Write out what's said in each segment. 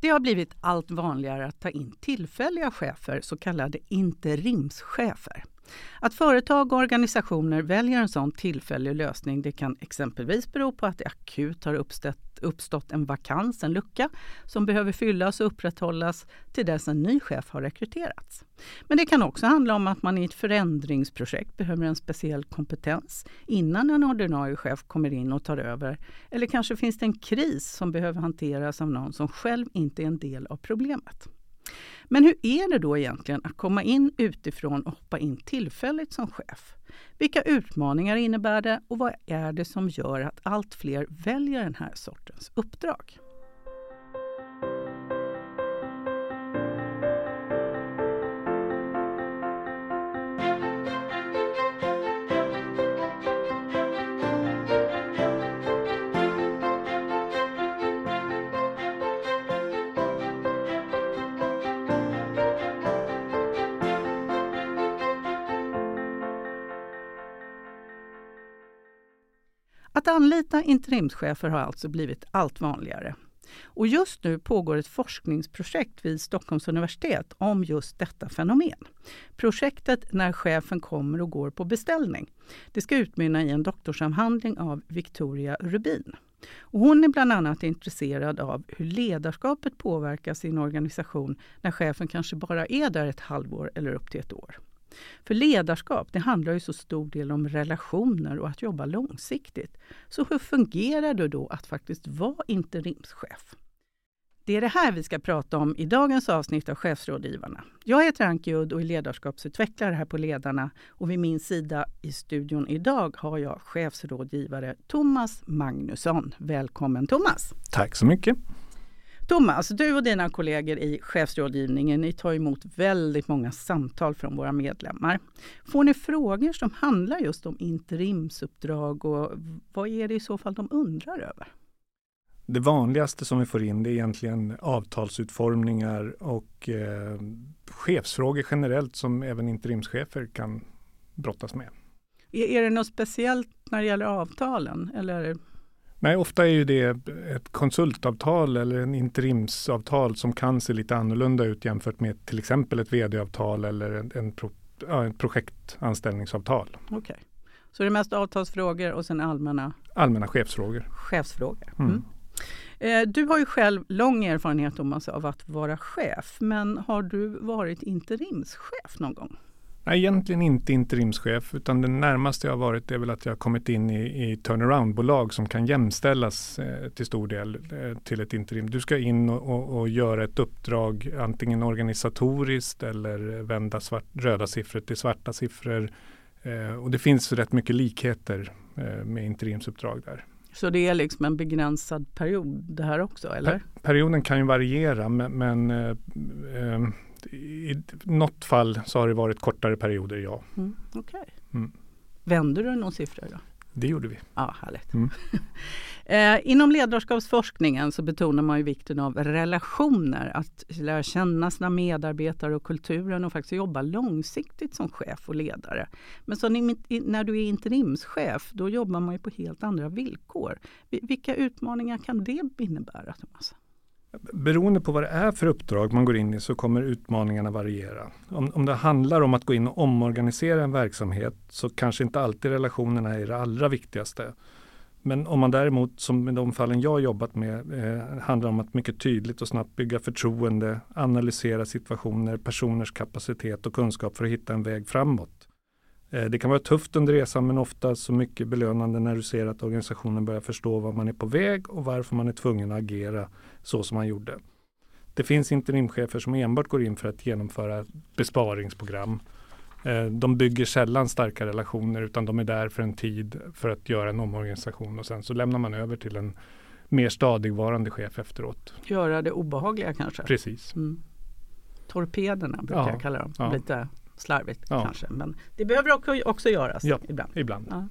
Det har blivit allt vanligare att ta in tillfälliga chefer, så kallade interimschefer. Att företag och organisationer väljer en sån tillfällig lösning det kan exempelvis bero på att det akut har uppstått, uppstått en vakans, en lucka, som behöver fyllas och upprätthållas till dess en ny chef har rekryterats. Men det kan också handla om att man i ett förändringsprojekt behöver en speciell kompetens innan en ordinarie chef kommer in och tar över. Eller kanske finns det en kris som behöver hanteras av någon som själv inte är en del av problemet. Men hur är det då egentligen att komma in utifrån och hoppa in tillfälligt som chef? Vilka utmaningar innebär det och vad är det som gör att allt fler väljer den här sortens uppdrag? Att anlita interimschefer har alltså blivit allt vanligare. Och just nu pågår ett forskningsprojekt vid Stockholms universitet om just detta fenomen. Projektet När chefen kommer och går på beställning. Det ska utmynna i en doktorsavhandling av Victoria Rubin. Och hon är bland annat intresserad av hur ledarskapet påverkar sin organisation när chefen kanske bara är där ett halvår eller upp till ett år. För ledarskap det handlar ju så stor del om relationer och att jobba långsiktigt. Så hur fungerar det då att faktiskt vara interimschef? Det är det här vi ska prata om i dagens avsnitt av Chefsrådgivarna. Jag heter Anki Udd och är ledarskapsutvecklare här på Ledarna. Och vid min sida i studion idag har jag chefsrådgivare Thomas Magnusson. Välkommen Thomas! Tack så mycket! Thomas, du och dina kollegor i chefsrådgivningen ni tar emot väldigt många samtal från våra medlemmar. Får ni frågor som handlar just om interimsuppdrag och vad är det i så fall de undrar över? Det vanligaste som vi får in det är egentligen avtalsutformningar och eh, chefsfrågor generellt som även interimschefer kan brottas med. Är, är det något speciellt när det gäller avtalen? Eller? Nej, ofta är ju det ett konsultavtal eller en interimsavtal som kan se lite annorlunda ut jämfört med till exempel ett vd-avtal eller en, en, pro, ja, en projektanställningsavtal. Okej, okay. så det är mest avtalsfrågor och sen allmänna? Allmänna chefsfrågor. Chefsfrågor. Mm. Mm. Eh, du har ju själv lång erfarenhet Thomas, av att vara chef, men har du varit interimschef någon gång? Nej, egentligen inte interimschef utan det närmaste jag har varit är väl att jag har kommit in i, i turnaround-bolag som kan jämställas eh, till stor del eh, till ett interim. Du ska in och, och, och, göra ett uppdrag antingen organisatoriskt eller vända svart, röda siffror till svarta siffror. Eh, och det finns rätt mycket likheter eh, med interimsuppdrag där. Så det är liksom en begränsad period det här också eller? Per, perioden kan ju variera men, men eh, eh, i något fall så har det varit kortare perioder, ja. Mm, okay. mm. Vände du någon siffra då? Det gjorde vi. Ja, härligt. Mm. eh, inom ledarskapsforskningen så betonar man ju vikten av relationer, att lära känna sina medarbetare och kulturen och faktiskt jobba långsiktigt som chef och ledare. Men så när du är interimschef, då jobbar man ju på helt andra villkor. Vilka utmaningar kan det innebära, Thomas? Beroende på vad det är för uppdrag man går in i så kommer utmaningarna variera. Om, om det handlar om att gå in och omorganisera en verksamhet så kanske inte alltid relationerna är det allra viktigaste. Men om man däremot, som i de fallen jag jobbat med, eh, handlar om att mycket tydligt och snabbt bygga förtroende, analysera situationer, personers kapacitet och kunskap för att hitta en väg framåt. Eh, det kan vara tufft under resan men ofta så mycket belönande när du ser att organisationen börjar förstå var man är på väg och varför man är tvungen att agera så som man gjorde. Det finns interimchefer som enbart går in för att genomföra besparingsprogram. Eh, de bygger sällan starka relationer utan de är där för en tid för att göra en omorganisation och sen så lämnar man över till en mer stadigvarande chef efteråt. Göra det obehagliga kanske? Precis. Mm. Torpederna brukar ja, jag kalla dem. Ja. Lite slarvigt ja. kanske. Men det behöver också, också göras ja, ibland. ibland. Ja.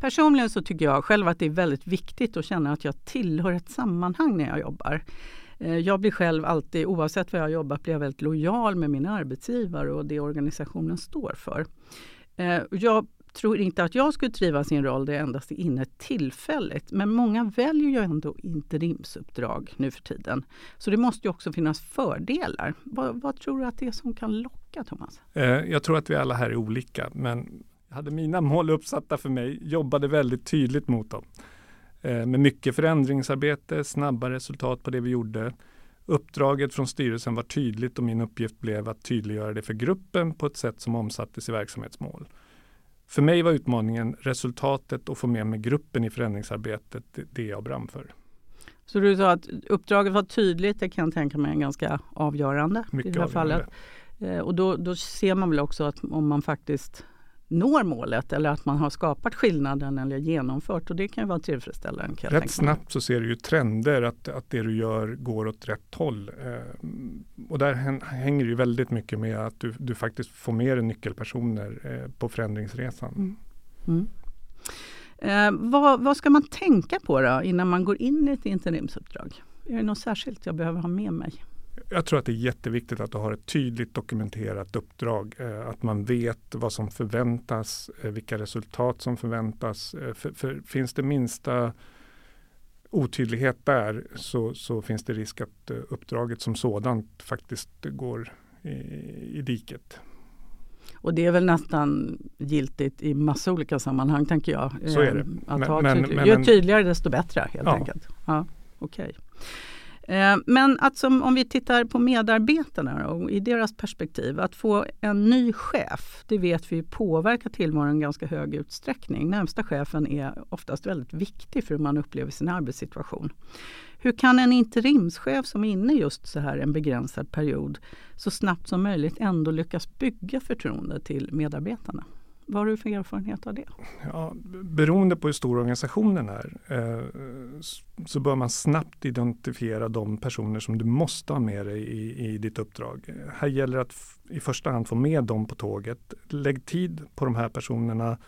Personligen så tycker jag själv att det är väldigt viktigt att känna att jag tillhör ett sammanhang när jag jobbar. Eh, jag blir själv alltid, oavsett vad jag jobbat, blir jag väldigt lojal med min arbetsgivare och det organisationen står för. Eh, jag tror inte att jag skulle trivas i en roll där jag endast är inne tillfälligt. Men många väljer ju ändå interimsuppdrag nu för tiden. Så det måste ju också finnas fördelar. Vad, vad tror du att det är som kan locka, Thomas? Eh, jag tror att vi alla här är olika, men jag hade mina mål uppsatta för mig, jobbade väldigt tydligt mot dem. Eh, med mycket förändringsarbete, snabba resultat på det vi gjorde. Uppdraget från styrelsen var tydligt och min uppgift blev att tydliggöra det för gruppen på ett sätt som omsattes i verksamhetsmål. För mig var utmaningen resultatet och få med mig gruppen i förändringsarbetet, det jag brann för. Så du sa att uppdraget var tydligt, det kan jag tänka mig är ganska avgörande Mycket i det här fallet. Och då, då ser man väl också att om man faktiskt når målet eller att man har skapat skillnaden eller genomfört och det kan ju vara tillfredsställande. Kan Rätt snabbt så ser du ju trender att, att det du gör går åt rätt håll. Eh, och där hän- hänger det ju väldigt mycket med att du, du faktiskt får med dig nyckelpersoner eh, på förändringsresan. Mm. Eh, vad, vad ska man tänka på då innan man går in i ett interimsuppdrag? Är det något särskilt jag behöver ha med mig? Jag tror att det är jätteviktigt att du har ett tydligt dokumenterat uppdrag. Eh, att man vet vad som förväntas, eh, vilka resultat som förväntas. Eh, för, för finns det minsta otydlighet där så, så finns det risk att uppdraget som sådant faktiskt går i, i diket. Och det är väl nästan giltigt i massa olika sammanhang tänker jag. Så är det. Att Men- ha men- tydlig- men Ju tydligare desto bättre helt Ja. enkelt. Ja, okej. Eh, men att som, om vi tittar på medarbetarna och i deras perspektiv. Att få en ny chef, det vet vi påverkar tillvaron i ganska hög utsträckning. Närmsta chefen är oftast väldigt viktig för hur man upplever sin arbetssituation. Hur kan en interimschef som är inne just så här en begränsad period så snabbt som möjligt ändå lyckas bygga förtroende till medarbetarna? Vad har du för erfarenhet av det? Ja, beroende på hur stor organisationen är eh, så bör man snabbt identifiera de personer som du måste ha med dig i, i ditt uppdrag. Här gäller det att i första hand få med dem på tåget. Lägg tid på de här personerna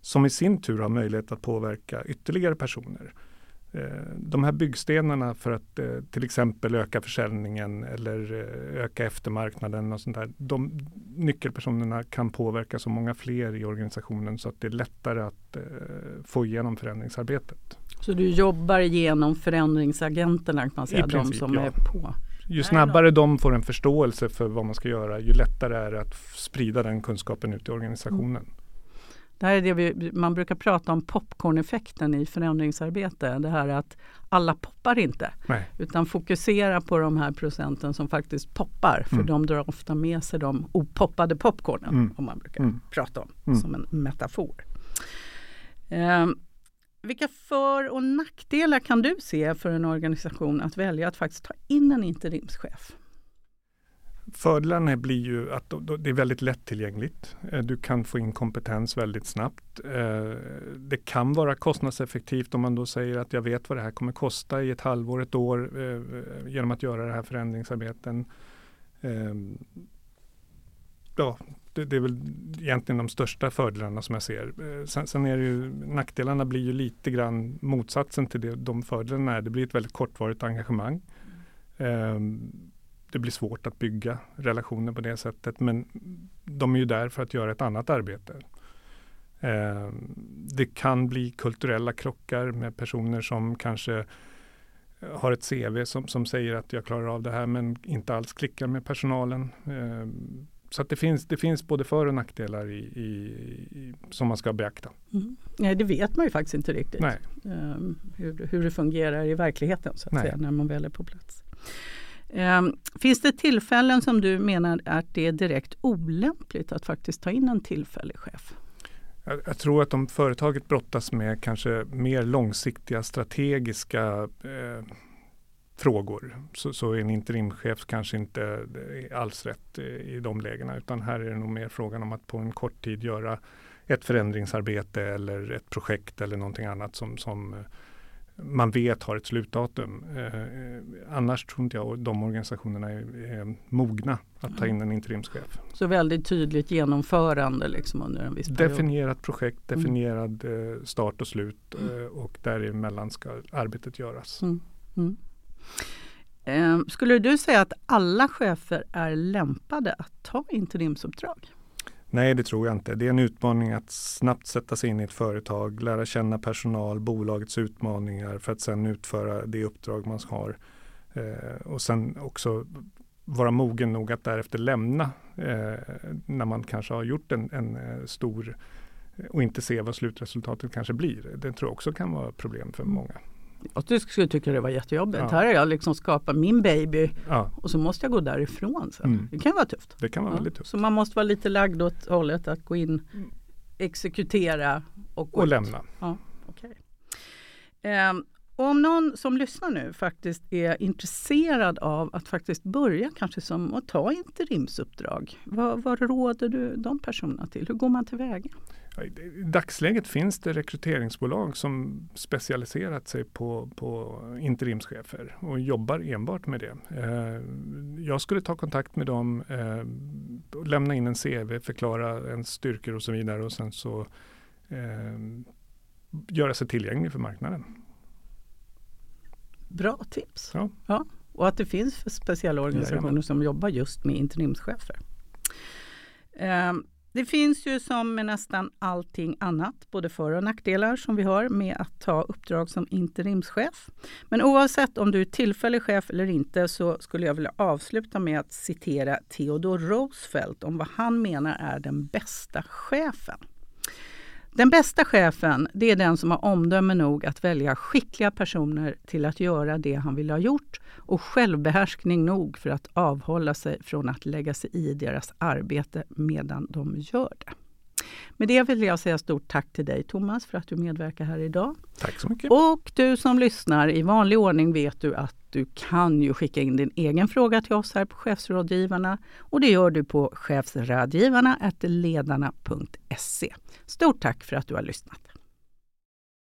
som i sin tur har möjlighet att påverka ytterligare personer. Eh, De här byggstenarna för att eh, till exempel öka försäljningen eller eh, öka eftermarknaden och sånt där. De nyckelpersonerna kan påverka så många fler i organisationen så att det är lättare att få igenom förändringsarbetet. Så du jobbar genom förändringsagenterna kan man säga, de princip, som ja. är på. Ju snabbare de får en förståelse för vad man ska göra, ju lättare är det att sprida den kunskapen ut i organisationen. Det här är det vi, man brukar prata om popcorneffekten i förändringsarbete. Det här att alla poppar inte Nej. utan fokusera på de här procenten som faktiskt poppar. För Mm. de drar ofta med sig de opoppade popcornen Mm. om man brukar Mm. prata om Mm. som en metafor. Eh, vilka för och nackdelar kan du se för en organisation att välja att faktiskt ta in en interimschef? Fördelarna blir ju att det är väldigt lättillgängligt. Eh, Du kan få in kompetens väldigt snabbt. Eh, Det kan vara kostnadseffektivt om man då säger att jag vet vad det här kommer kosta i ett halvår, ett år eh, genom att göra det här förändringsarbeten. Ja, det, är väl egentligen de största fördelarna som jag ser. Sen, sen är det ju, nackdelarna blir ju lite grann motsatsen till det, de fördelarna är. Det blir ett väldigt kortvarigt engagemang. Eh, det blir svårt att bygga relationer på det sättet. Men de är ju där för att göra ett annat arbete. Eh, det kan bli kulturella krockar med personer som kanske har ett CV som, som säger att jag klarar av det här men inte alls klickar med personalen. Eh, så det, finns, det finns både för och nackdelar i, i, i, som man ska beakta. Mm. Nej, det vet man ju faktiskt inte riktigt. Ehm, hur, hur det fungerar i verkligheten så att Nej. säga, när man väl är på plats. Ehm, finns det tillfällen som du menar att det är direkt olämpligt att faktiskt ta in en tillfällig chef? Jag, jag tror att om företaget brottas med kanske mer långsiktiga strategiska eh, frågor så, så är en interimchef kanske inte eh, alls rätt i de lägena utan här är det nog mer frågan om att på en kort tid göra ett förändringsarbete eller ett projekt eller någonting annat som, som eh, man vet har ett slutdatum. Eh, eh, annars tror inte jag de organisationerna är, är mogna att ta in en interimschef. Så väldigt tydligt genomförande liksom under en viss period. Definierat projekt, Mm. definierad eh, start och slut eh, och däremellan ska arbetet göras. Mm. Mm. Ehm, skulle du säga att alla chefer är lämpade att ta interimsuppdrag? Nej, det tror jag inte. Det är en utmaning att snabbt sätta sig in i ett företag, lära känna personal, bolagets utmaningar för att sedan utföra det uppdrag man har. Eh, och sen också vara mogen nog att därefter lämna eh, när man kanske har gjort en, en eh, stor och inte se vad slutresultatet kanske blir. Det tror jag också kan vara problem för många. Jag skulle tycka det var jättejobbigt. Ja. Här har jag liksom skapat min baby ja. och så måste jag gå därifrån sen. Mm. Det kan vara tufft. Det kan vara ja. väldigt tufft. Så man måste vara lite lagd åt hållet att gå in, exekutera och, och lämna. Ja, okay. eh, om någon som lyssnar nu faktiskt är intresserad av att faktiskt börja kanske som att ta interimsuppdrag. Vad, vad råder du de personerna till? Hur går man tillväga? I dagsläget finns det rekryteringsbolag som specialiserat sig på, på interimschefer och jobbar enbart med det. Eh, jag skulle ta kontakt med dem, eh, lämna in en CV, förklara ens styrkor och så vidare och sen så eh, göra sig tillgänglig för marknaden. Bra tips. Ja. ja. Och att det finns speciella organisationer Jajamän. som jobbar just med interimschefer. Um, det finns ju som med nästan allting annat, både för och nackdelar som vi har med att ta uppdrag som interimschef. Men oavsett om du är tillfällig chef eller inte så skulle jag vilja avsluta med att citera Theodore Roosevelt om vad han menar är den bästa chefen. Den bästa chefen, det är den som har omdöme nog att välja skickliga personer till att göra det han vill ha gjort och självbehärskning nog för att avhålla sig från att lägga sig i deras arbete medan de gör det. Med det vill jag säga stort tack till dig Thomas för att du medverkar här idag. Tack så mycket. Och du som lyssnar, i vanlig ordning vet du att du kan ju skicka in din egen fråga till oss här på Chefsrådgivarna och det gör du på chefsrådgivarna ledarna.se. Stort tack för att du har lyssnat.